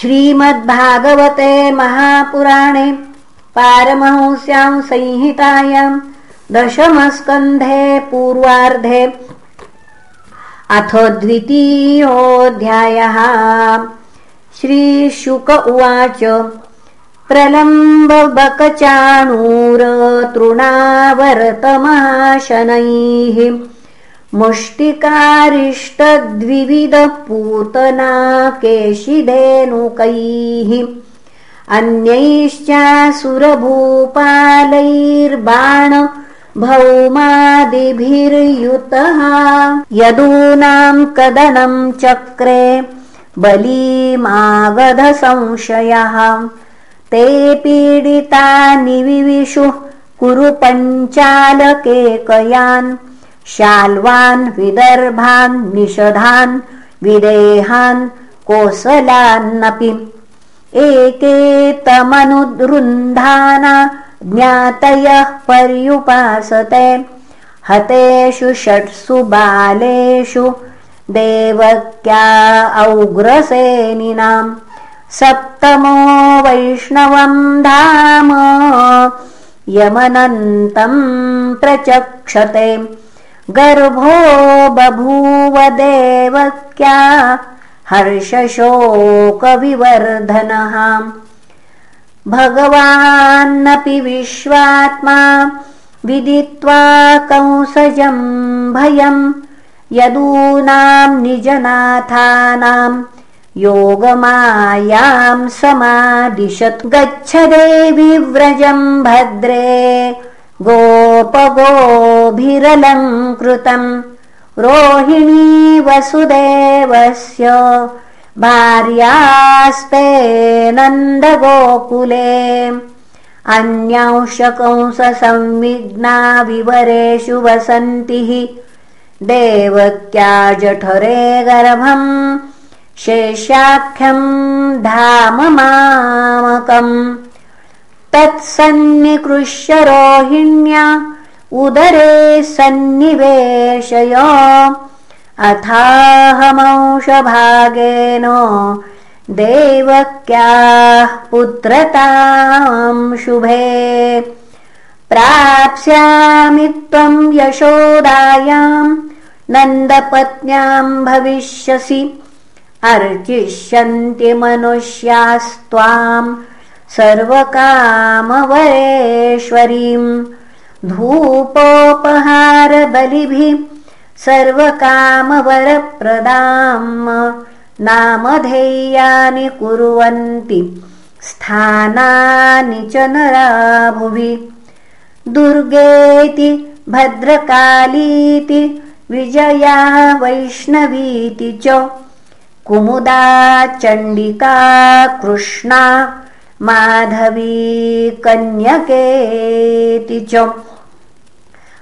श्रीमद्भागवते महापुराणे पारमहंस्यां संहितायां दशमस्कन्धे पूर्वार्धे अथ द्वितीयोऽध्यायः श्रीशुक उवाच प्रलम्बबकचाणूरतृणावरतमहाशनैः मुष्टिकारिष्टद्विविधपूतना केशिधेनुकैः अन्यैश्चासुरभूपालैर्बाण भौमादिभिर्युतः यदूनाम् कदनं चक्रे बलीमागधसंशयः ते पीडितानि विविशुः कुरु पञ्चालकेकयान् शाल्वान् विदर्भान् निषधान् विदेहान् कोसलान्नपि। एकेतमनुरुन्धाना ज्ञातयः पर्युपासते। हतेषु षट्सु बालेषु देवक्या औग्रसेनिनाम् सप्तमो वैष्णवम् धाम। यमनन्तम् प्रचक्षते गर्भो बभूव देवक्या हर्षशोकविवर्धनः। भगवान्नपि विश्वात्मा विदित्वा कंसजम् भयम् यदूनाम् निजनाथानाम् योगमायाम् समादिशत् गच्छ देवि व्रजम् भद्रे गोपगोभिरलङ्कृतम् रोहिणी वसुदेवस्य भार्यास्ते नन्दगोकुले। अन्यांशकंसंविघ्ना विवरेषु वसन्तिः देवक्या जठरे गर्भम् शेषाख्यम् धाम मामकम् तत्सन्निकृष्य रोहिण्या उदरे सन्निवेशय। अथाहमंशभागेन देवक्याः पुत्रताम् शुभे। प्राप्स्यामि त्वम् यशोदायाम् नन्दपत्न्याम् भविष्यसि। अर्चिष्यन्ति मनुष्यास्त्वाम् सर्वकामवरेश्वरीम् धूपोपहारबलिभिः सर्वकामवरप्रदाम् नामधेयानि कुर्वन्ति स्थानानि च नराभुवि। दुर्गेति भद्रकालीति विजया वैष्णवीति च कुमुदा चण्डिका कृष्णा माधवी कन्यकेति च।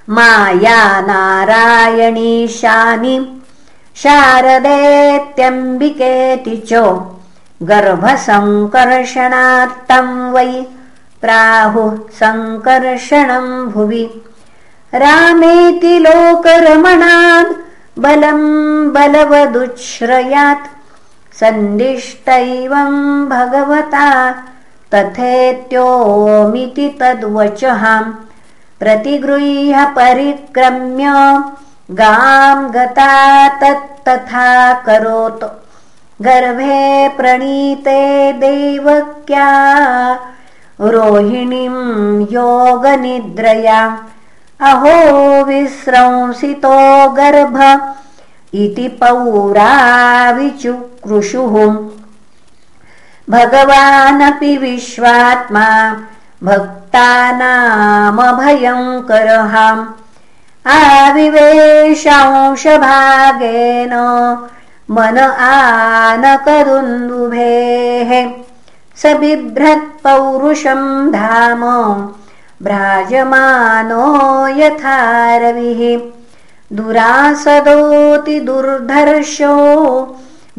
माया नारायणीशानि शारदेत्यम्बिकेति च। गर्भसङ्कर्षणार्थम् वै प्राहुः सङ्कर्षणम् भुवि। रामेति लोकरमणाद् बलम् बलवदुच्छ्रयात्। सन्दिष्टैवम् भगवता तथेत्योमिति तद्वचहाम् प्रतिगृह्य परिक्रम्य गाम् गता तत्तथा करोत्। गर्भे प्रणीते देवक्या। रोहिणीम् योगनिद्रया। अहो विस्रंसितो गर्भ। इति पौराविचुकृषुः भगवानपि विश्वात्मा भक्तानामभयङ्करः। आविवेशांशभागेन मन आनकदुन्दुभेः स बिभ्रत्पौरुषम् धाम भ्राजमानो यथा रविः दुरासदोति दुर्धर्षो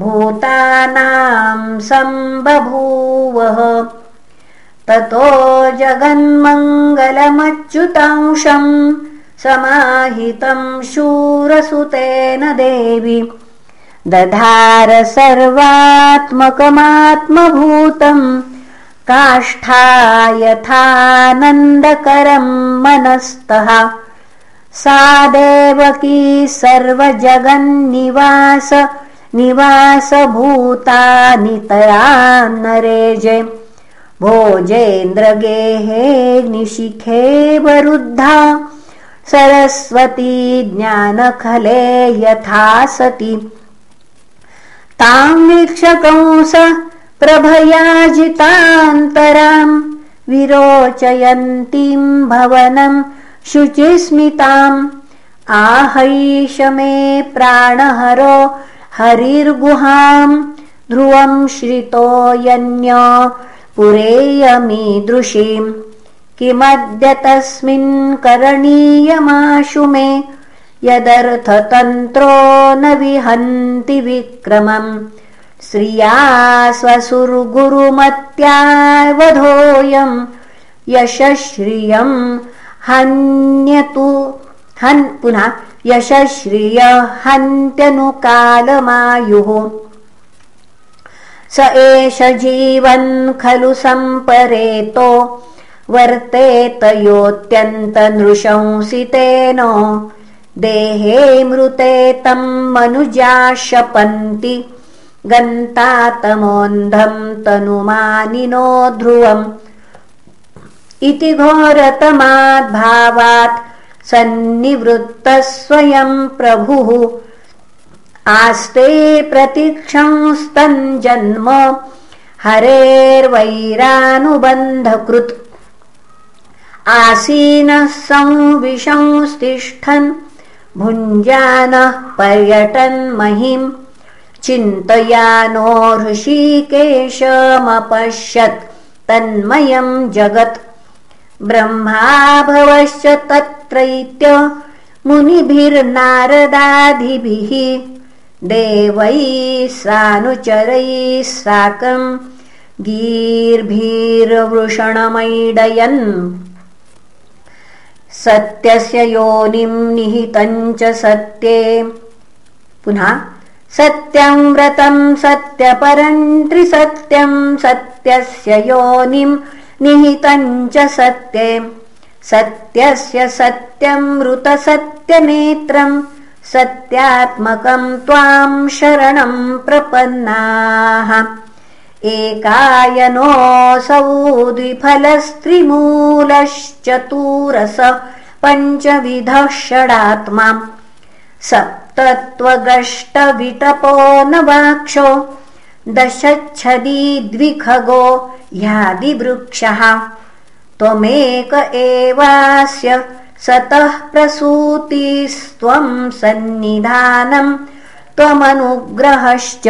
भूतानाम् सम्बभूवः। ततो जगन्मङ्गलमच्युतांशम् समाहितम् शूरसुतेन देवि। दधार सर्वात्मकमात्मभूतम् काष्ठा यथानन्दकरम् मनस्तः। सा देवकी सर्वजगन्निवास निवासभूतानि तया नरेजे। भोजेन्द्रगेहे निशिखे वरुद्धा। सरस्वती ज्ञानखले यथा सति। तां वीक्षकंस प्रभयाजितान्तराम् विरोचयन्तीं भवनं शुचिस्मिताम्। आहैष मे प्राणहरो हरिर्गुहाम् ध्रुवं श्रितो यन्य पुरेयमीदृशीम् किमद्य तस्मिन् करणीयमाशु मे यदर्थतन्त्रो न विहन्ति विक्रमम् श्रिया स्वसुर्गुरुमत्यावधोऽयम् यशश्रियम् हन्यतु हन् पुनः यशश्रिय हन्त्यनुकालमायुः स एष जीवन् खलु सम्परेतो वर्तेतयोऽत्यन्तनृशंसितेन देहे मृते तम् मनुजा शपन्ति गन्तातमोऽन्धम् तनुमानिनो ध्रुवम्। इति घोरतमाद्भावात् सन्निवृत्तः स्वयम् प्रभुः। आस्ते प्रतीक्षंस्तञ्जन्म। हरेर्वैरानुबन्धकृत्। आसीनः संविशंस्तिष्ठन्। भुञ्जानः पर्यटन् महिम् चिन्तयानो ऋषिकेशमपश्यत्। तन्मयम् जगत्। ब्रह्माभवश्च तत्रैत्य मुनिभिर्नारदादिभिः। देवैः सानुचरैः साकम् गीर्भिर्वृषणमैडयन्। सत्यस्य योनिम् निहितम् च सत्ये। पुनः सत्यम् व्रतम् सत्यपरम् त्रिसत्यम् सत्यस्य योनिम् निहितम् च सत्ये सत्यस्य सत्यमृतसत्यनेत्रम् सत्यात्मकम् त्वाम् शरणम् प्रपन्नाः। एकायनोऽसौ द्विफलस्त्रिमूलश्चतुरस पञ्चविधः षडात्मा। सप्तत्वगष्टविटपो नवाक्षो दशच्छदी द्विखगो ह्यादिवृक्षः त्वमेक एवास्य सतः प्रसूतिस्त्वम् सन्निधानम् त्वमनुग्रहश्च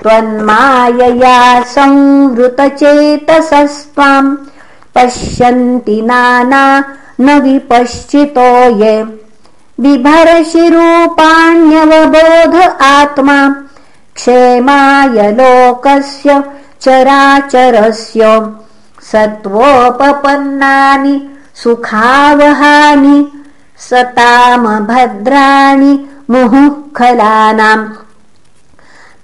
त्वन्मायया संवृतचेतसस्त्वाम् पश्यन्ति नाना न विपश्चितो ये। बिभर्षिरूपाण्यवबोध आत्मा क्षेमाय लोकस्य चराचरस्य सत्वोपपन्नानि सुखावहानि सतामभद्राणि मुहुःखलानाम्।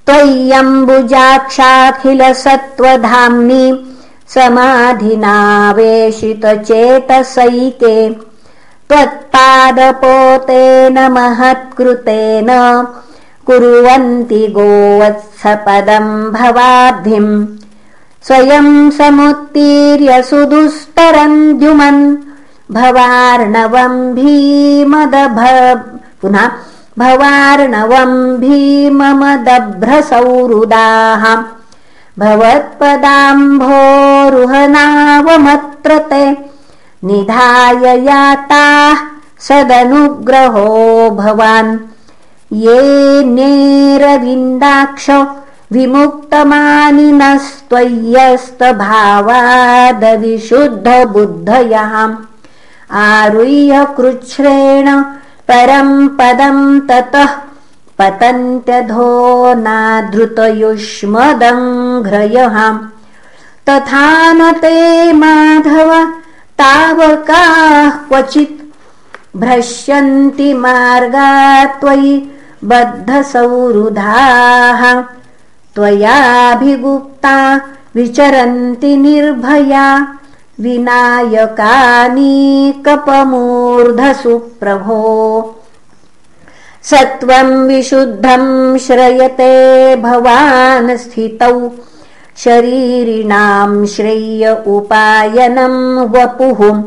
त्वय्यम्बुजाक्षाखिलसत्त्वधाम्नि समाधिनावेशितचेतसैके। त्वत्पादपोतेन महत्कृतेन कुर्वन्ति गोवत्सपदम् भवाब्धिम् स्वयम् समुत्तीर्य सुदुस्तरम् द्युमन् भवार्णवम् भीमदभ पुनः भवार्णवम् भीममदभ्रसौरुदाः भवत्पदाम्भोरुहनावमत्र ते निधाय याताः सदनुग्रहो भवान्। ये नेरविन्दाक्ष विमुक्तमानिनस्त्वय्यस्तभावादविशुद्धबुद्धयः आरुह्य कृच्छ्रेण परम् पदम् ततः पतन्त्यधो नाधृतयुष्मदङ्घ्रयः तथा न ते माधव तावकाः क्वचित् भ्रश्यन्ति मार्गा त्वयि बद्धसौरुधाः त्वयाभिगुप्ता विचरन्ति निर्भया विनायकानीकपमूर्धसु प्रभो सत्वम् विशुद्धम् श्रयते भवान् स्थितौ। शरीरिणाम् श्रेय उपायनम् वपुः।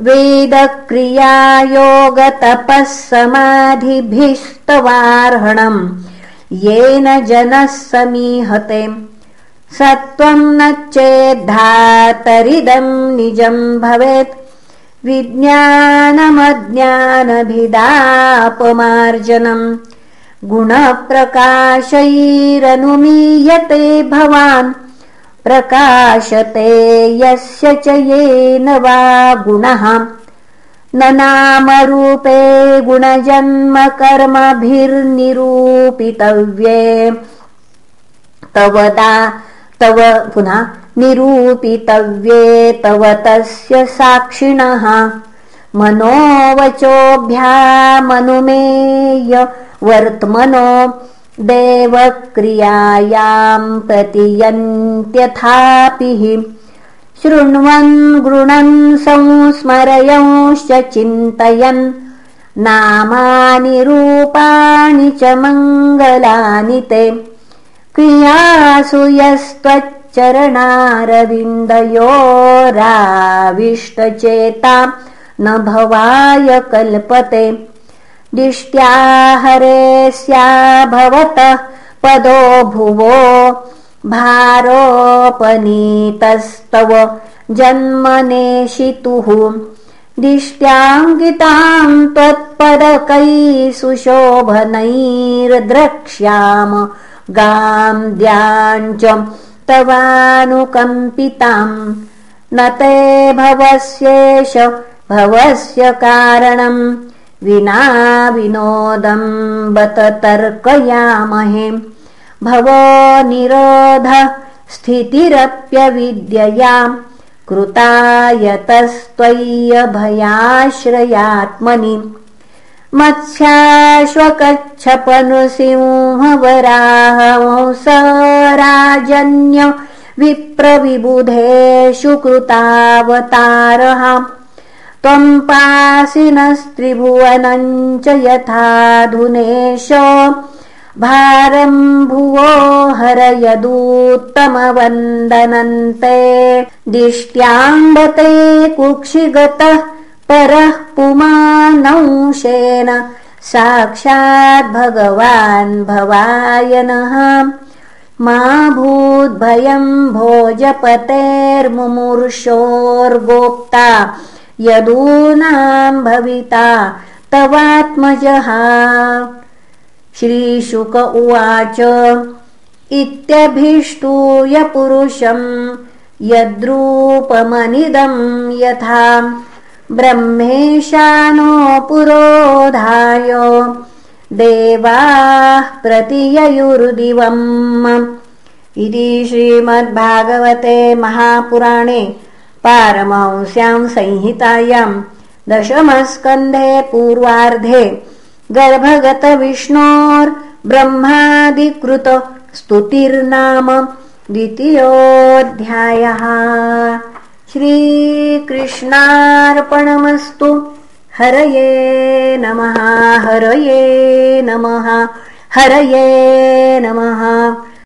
वेदक्रियायोगतपः समाधिभिस्तवार्हणम् येन जनः समीहते। सत्त्वम् न चेद्धातरिदम् निजम् भवेत्। विज्ञानमज्ञानभिदापमार्जनम्। गुणप्रकाशैरनुमीयते भवान्। प्रकाशते यस्य च येन वा गुणः न नामरूपे गुणजन्मकर्मभिर्निरूपितव्ये तवदा तव पुनः निरूपितव्ये तव तस्य साक्षिणः। मनोवचोभ्यामनुमेय वर्त्मनो देवक्रियायाम् प्रतियन्त्यथापि शृण्वन् गृणन् संस्मरयंश्च चिन्तयन्। नामानि रूपाणि च मङ्गलानि ते। क्रियासु यस्त्वच्चरणारविन्दयोराविष्टचेता न भवाय कल्पते। दिष्ट्याहरे स्या भवतः पदो भुवो भारोपनीतस्तव जन्मनेशितुः। दिष्ट्याङ्गिताम् त्वत्पदकैः सुशोभनैर्द्रक्ष्याम। गाम् द्याञ्च तवानुकम्पिताम्। न ते भवस्येष भवस्य कारणम्। विना विनोदम् बत तर्कयामहे भवो निरोध स्थितिरप्यविद्ययाम् कृतायतस्त्वय्यभयाश्रयात्मनि मत्स्याश्वकच्छपनुसिंहवराहंसराजन्य विप्रविबुधेषु कृतावतारः। त्वम् पासिनस्त्रिभुवनम् च यथाधुनेश भारम् भुवो हरयदूत्तमवन्दनन्ते दिष्ट्याम्बते कुक्षिगतः परः पुमानंशेन साक्षाद्भगवान् भवाय नः मा भूद्भयम् भोजपतेर्मुमूर्षोर्गोप्ता यदूनाम् भविता तवात्मजः श्रीशुक उवाच। इत्यभीष्टूय पुरुषम् यद्रूपमनिदम् यथा ब्रह्मेशानो पुरोधाय देवाः प्रतिययुर्दिवम्। इति श्रीमद्भागवते महापुराणे पारमंस्याम् संहितायाम् दशमस्कन्धे पूर्वार्धे गर्भगतविष्णोर्ब्रह्मादिकृत स्तुतिर्नाम द्वितीयोऽध्यायः। श्रीकृष्णार्पणमस्तु। हरये नमः हरये नमः हरये नमः